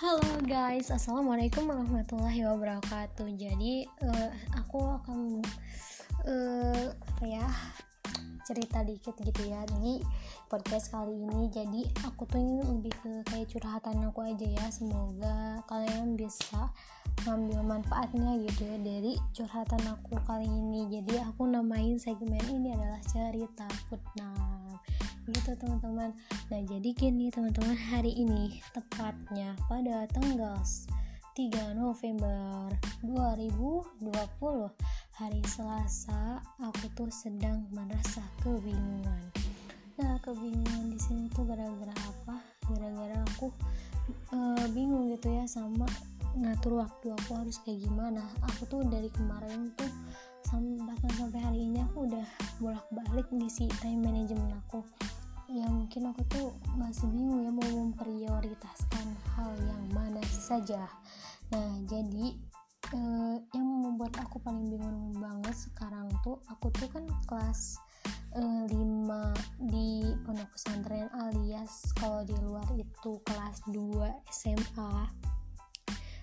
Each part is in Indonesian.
Halo guys, assalamualaikum warahmatullahi wabarakatuh. Jadi uh, aku akan uh, apa ya cerita dikit gitu ya di podcast kali ini. Jadi aku tuh ini lebih ke kayak curhatan aku aja ya. Semoga kalian bisa ngambil manfaatnya gitu ya dari curhatan aku kali ini. Jadi aku namain segmen ini adalah cerita Putnam gitu teman-teman. Nah jadi gini teman-teman hari ini tepatnya pada tanggal 3 November 2020 hari Selasa aku tuh sedang merasa kebingungan. Nah kebingungan di sini tuh gara-gara apa? Gara-gara aku uh, bingung gitu ya sama ngatur waktu aku harus kayak gimana. Aku tuh dari kemarin tuh bahkan sampai hari ini aku udah bolak-balik ngisi time management aku ya mungkin aku tuh masih bingung ya mau memprioritaskan hal yang mana saja. Nah jadi eh, yang membuat aku paling bingung banget sekarang tuh aku tuh kan kelas eh, 5 di pondok pesantren alias. Kalau di luar itu kelas 2 SMA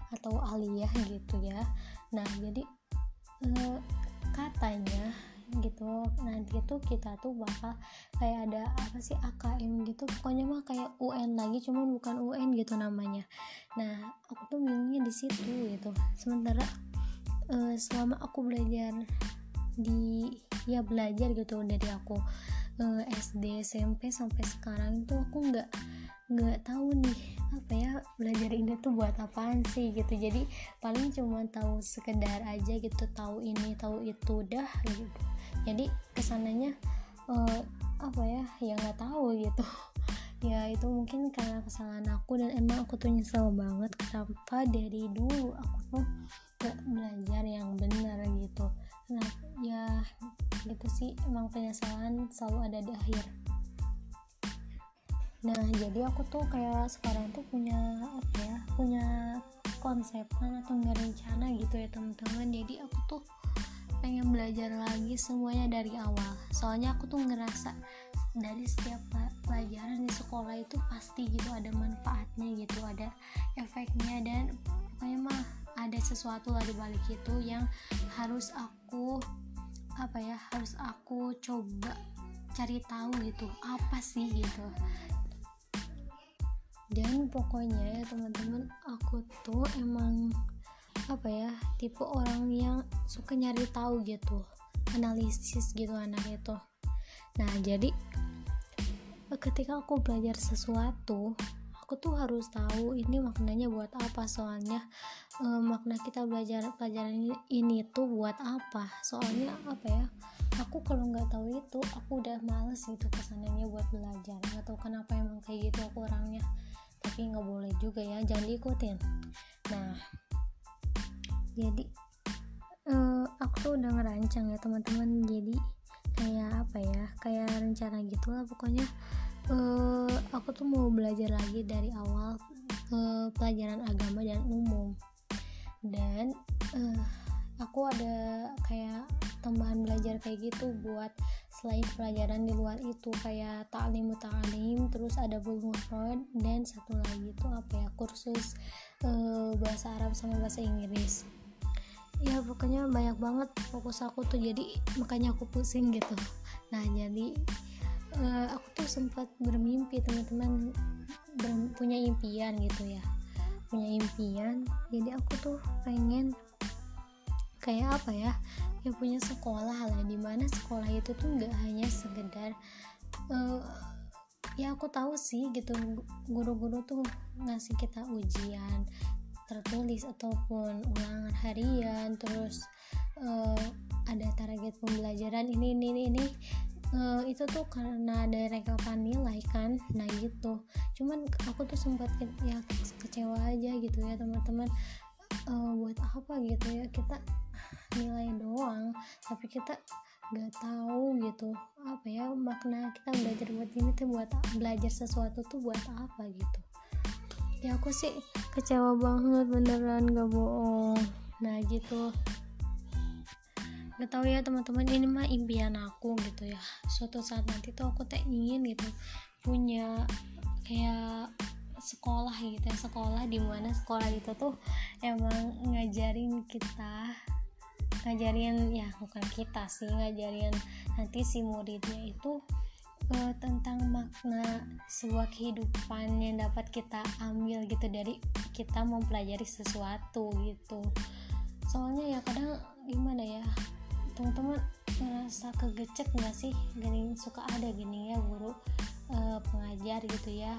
atau aliyah gitu ya. Nah jadi eh, katanya gitu. Nanti tuh kita tuh bakal kayak ada apa sih AKM gitu. Pokoknya mah kayak UN lagi cuman bukan UN gitu namanya. Nah aku tuh bingungnya di situ gitu. Sementara uh, selama aku belajar di ya belajar gitu dari aku uh, eh, SD SMP sampai sekarang itu aku nggak nggak tahu nih belajar ini tuh buat apaan sih gitu. Jadi paling cuma tahu sekedar aja gitu tahu ini tahu itu dah gitu. Jadi ke sananya uh, apa ya ya nggak tahu gitu. Ya itu mungkin karena kesalahan aku dan emang aku tuh nyesel banget kenapa dari dulu aku tuh gak belajar yang benar gitu. Nah ya gitu sih emang penyesalan selalu ada di akhir nah jadi aku tuh kayak sekarang tuh punya apa ya punya konsepan atau nggak rencana gitu ya teman-teman. Jadi aku tuh pengen belajar lagi semuanya dari awal. Soalnya aku tuh ngerasa dari setiap pelajaran di sekolah itu pasti gitu ada manfaatnya gitu ada efeknya dan pokoknya mah ada sesuatu lah di balik itu yang harus aku apa ya harus aku coba cari tahu gitu apa sih gitu dan pokoknya ya teman-teman aku tuh emang apa ya tipe orang yang suka nyari tahu gitu analisis gitu anak itu nah jadi ketika aku belajar sesuatu aku tuh harus tahu ini maknanya buat apa. Soalnya e, makna kita belajar pelajaran ini, ini tuh buat apa. Soalnya apa ya aku kalau nggak tahu itu aku udah males gitu ke sananya buat belajar. Nggak tahu kenapa emang kayak gitu aku orangnya tapi nggak boleh juga ya jangan diikutin. Nah jadi uh, aku tuh udah ngerancang ya teman-teman. Jadi kayak apa ya kayak rencana gitulah pokoknya. Uh, aku tuh mau belajar lagi dari awal uh, pelajaran agama dan umum. Dan uh, aku ada kayak tambahan belajar kayak gitu buat selain pelajaran di luar itu kayak taklim ta'lim terus ada bulmufrad dan satu lagi itu apa ya kursus uh, bahasa Arab sama bahasa Inggris. Ya pokoknya banyak banget fokus aku tuh jadi makanya aku pusing gitu. Nah jadi uh, aku tuh sempat bermimpi teman-teman punya impian gitu ya. Punya impian jadi aku tuh pengen kayak apa ya yang punya sekolah lah di mana sekolah itu tuh nggak hanya sekedar uh, ya aku tahu sih gitu guru-guru tuh ngasih kita ujian tertulis ataupun ulangan harian terus uh, ada target pembelajaran ini ini ini, ini. Uh, itu tuh karena ada rekapan nilai kan nah gitu cuman aku tuh sempat ke, ya kecewa aja gitu ya teman-teman uh, buat apa gitu ya kita nilai doang tapi kita nggak tahu gitu apa ya makna kita belajar buat ini tuh buat belajar sesuatu tuh buat apa gitu. Ya aku sih kecewa banget beneran gak bohong. Nah gitu. Gak tahu ya teman-teman ini mah impian aku gitu ya. Suatu saat nanti tuh aku tak ingin gitu punya kayak sekolah gitu ya sekolah di mana sekolah itu tuh emang ngajarin kita ngajarin ya bukan kita sih ngajarin nanti si muridnya itu uh, tentang makna sebuah kehidupan yang dapat kita ambil gitu dari kita mempelajari sesuatu gitu. Soalnya ya kadang gimana ya teman-teman ngerasa kegecek nggak sih? Gini suka ada gini ya guru uh, pengajar gitu ya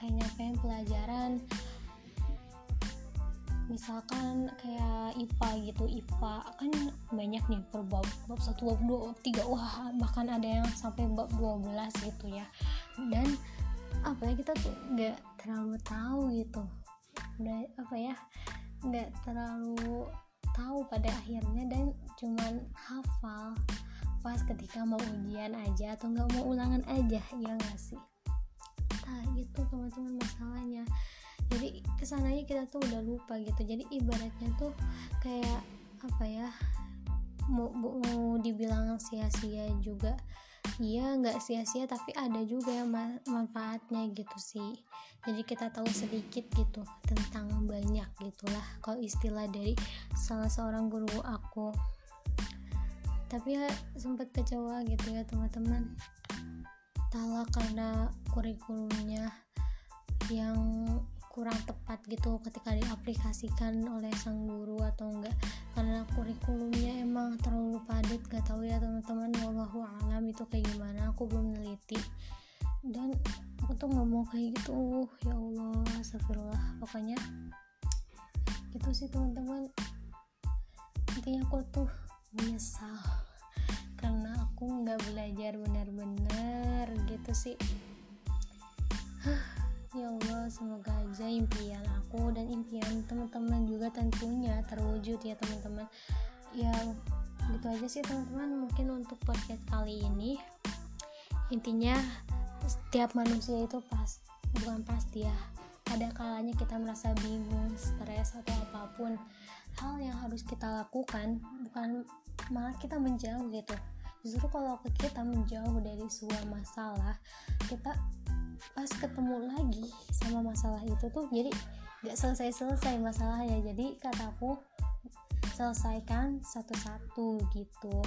kayak nyampein pelajaran misalkan kayak IPA gitu IPA kan banyak nih per bab bab satu bab dua tiga wah bahkan ada yang sampai bab 12 gitu ya. Dan apa ya kita tuh nggak terlalu tahu gitu. Udah apa ya nggak terlalu tahu pada akhirnya dan cuman hafal pas ketika mau ujian aja atau nggak mau ulangan aja ya nggak sih? Nah itu teman-teman masalahnya jadi ke sananya kita tuh udah lupa gitu. Jadi ibaratnya tuh kayak apa ya mau, mau dibilang sia-sia juga. Iya nggak sia-sia tapi ada juga yang manfaatnya gitu sih. Jadi kita tahu sedikit gitu tentang banyak gitulah kalau istilah dari salah seorang guru aku. Tapi ya sempat kecewa gitu ya teman-teman. Tala karena kurikulumnya yang kurang tepat gitu ketika diaplikasikan oleh sang guru atau enggak. Karena kurikulumnya emang terlalu padat gak tahu ya teman-teman wallahu alam itu kayak gimana aku belum neliti. Dan aku tuh ngomong kayak gitu ya Allah astagfirullah pokoknya itu sih teman-teman. Intinya aku tuh menyesal karena aku nggak belajar benar-benar gitu sih. Ya Allah semoga aja impian aku dan impian teman-teman juga tentunya terwujud ya teman-teman. Ya gitu aja sih teman-teman. Mungkin untuk podcast kali ini intinya setiap manusia itu pas bukan pasti ya ada kalanya kita merasa bingung, stres atau apa pun hal yang harus kita lakukan bukan malah kita menjauh gitu. Justru kalau kita menjauh dari sebuah masalah kita pas ketemu lagi sama masalah itu tuh jadi gak selesai-selesai masalahnya. Jadi kataku selesaikan satu-satu gitu.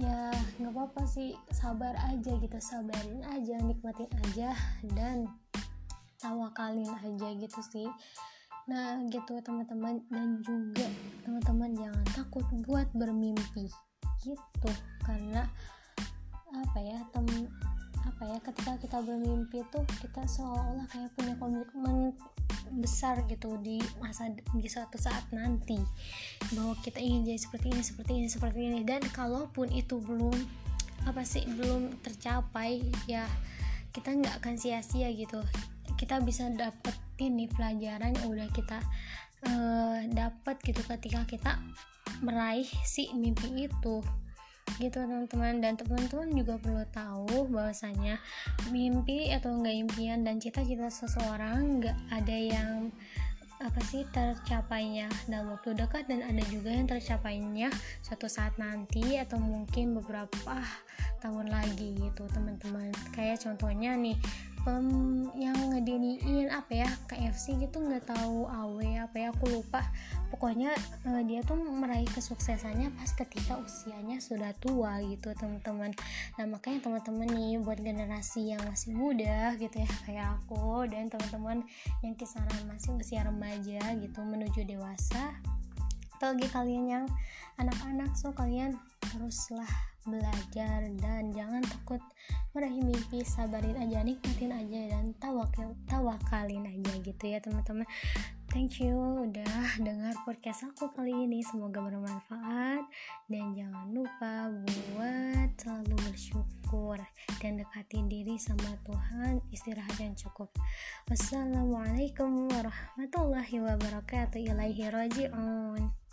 Ya nggak apa-apa sih sabar aja gitu sabarin aja nikmatin aja dan tawakalin aja gitu sih. Nah gitu teman-teman dan juga teman-teman jangan takut buat bermimpi gitu. Karena ya ketika kita bermimpi tuh kita seolah-olah kayak punya komitmen besar gitu di masa di suatu saat nanti. Bahwa kita ingin jadi seperti ini seperti ini seperti ini. Dan kalaupun itu belum apa sih belum tercapai ya kita nggak akan sia-sia gitu. Kita bisa dapetin nih pelajaran yang udah kita uh, dapat gitu ketika kita meraih si mimpi itu gitu teman-teman. Dan teman-teman juga perlu tahu bahwasanya mimpi atau enggak impian dan cita-cita seseorang enggak ada yang apa sih tercapainya dalam waktu dekat dan ada juga yang tercapainya suatu saat nanti atau mungkin beberapa tahun lagi gitu teman-teman. Kayak contohnya nih um, yang ngediniin apa ya KFC gitu nggak tahu awe apa ya aku lupa. Pokoknya uh, dia tuh meraih kesuksesannya pas ketika usianya sudah tua gitu teman-teman. Nah makanya teman-teman nih buat generasi yang masih muda gitu ya kayak aku dan teman-teman yang kisaran masih usia remaja gitu menuju dewasa apalagi kalian yang anak-anak. So kalian teruslah belajar dan jangan takut meraih mimpi. Sabarin aja nikmatin aja dan tawakal tawakalin aja gitu ya teman-teman. Thank you udah dengar podcast aku kali ini. Semoga bermanfaat. Dan jangan lupa buat selalu bersyukur dan dekati diri sama Tuhan. Istirahat yang cukup. Wassalamualaikum warahmatullahi wabarakatuh. Ilaihi roji'un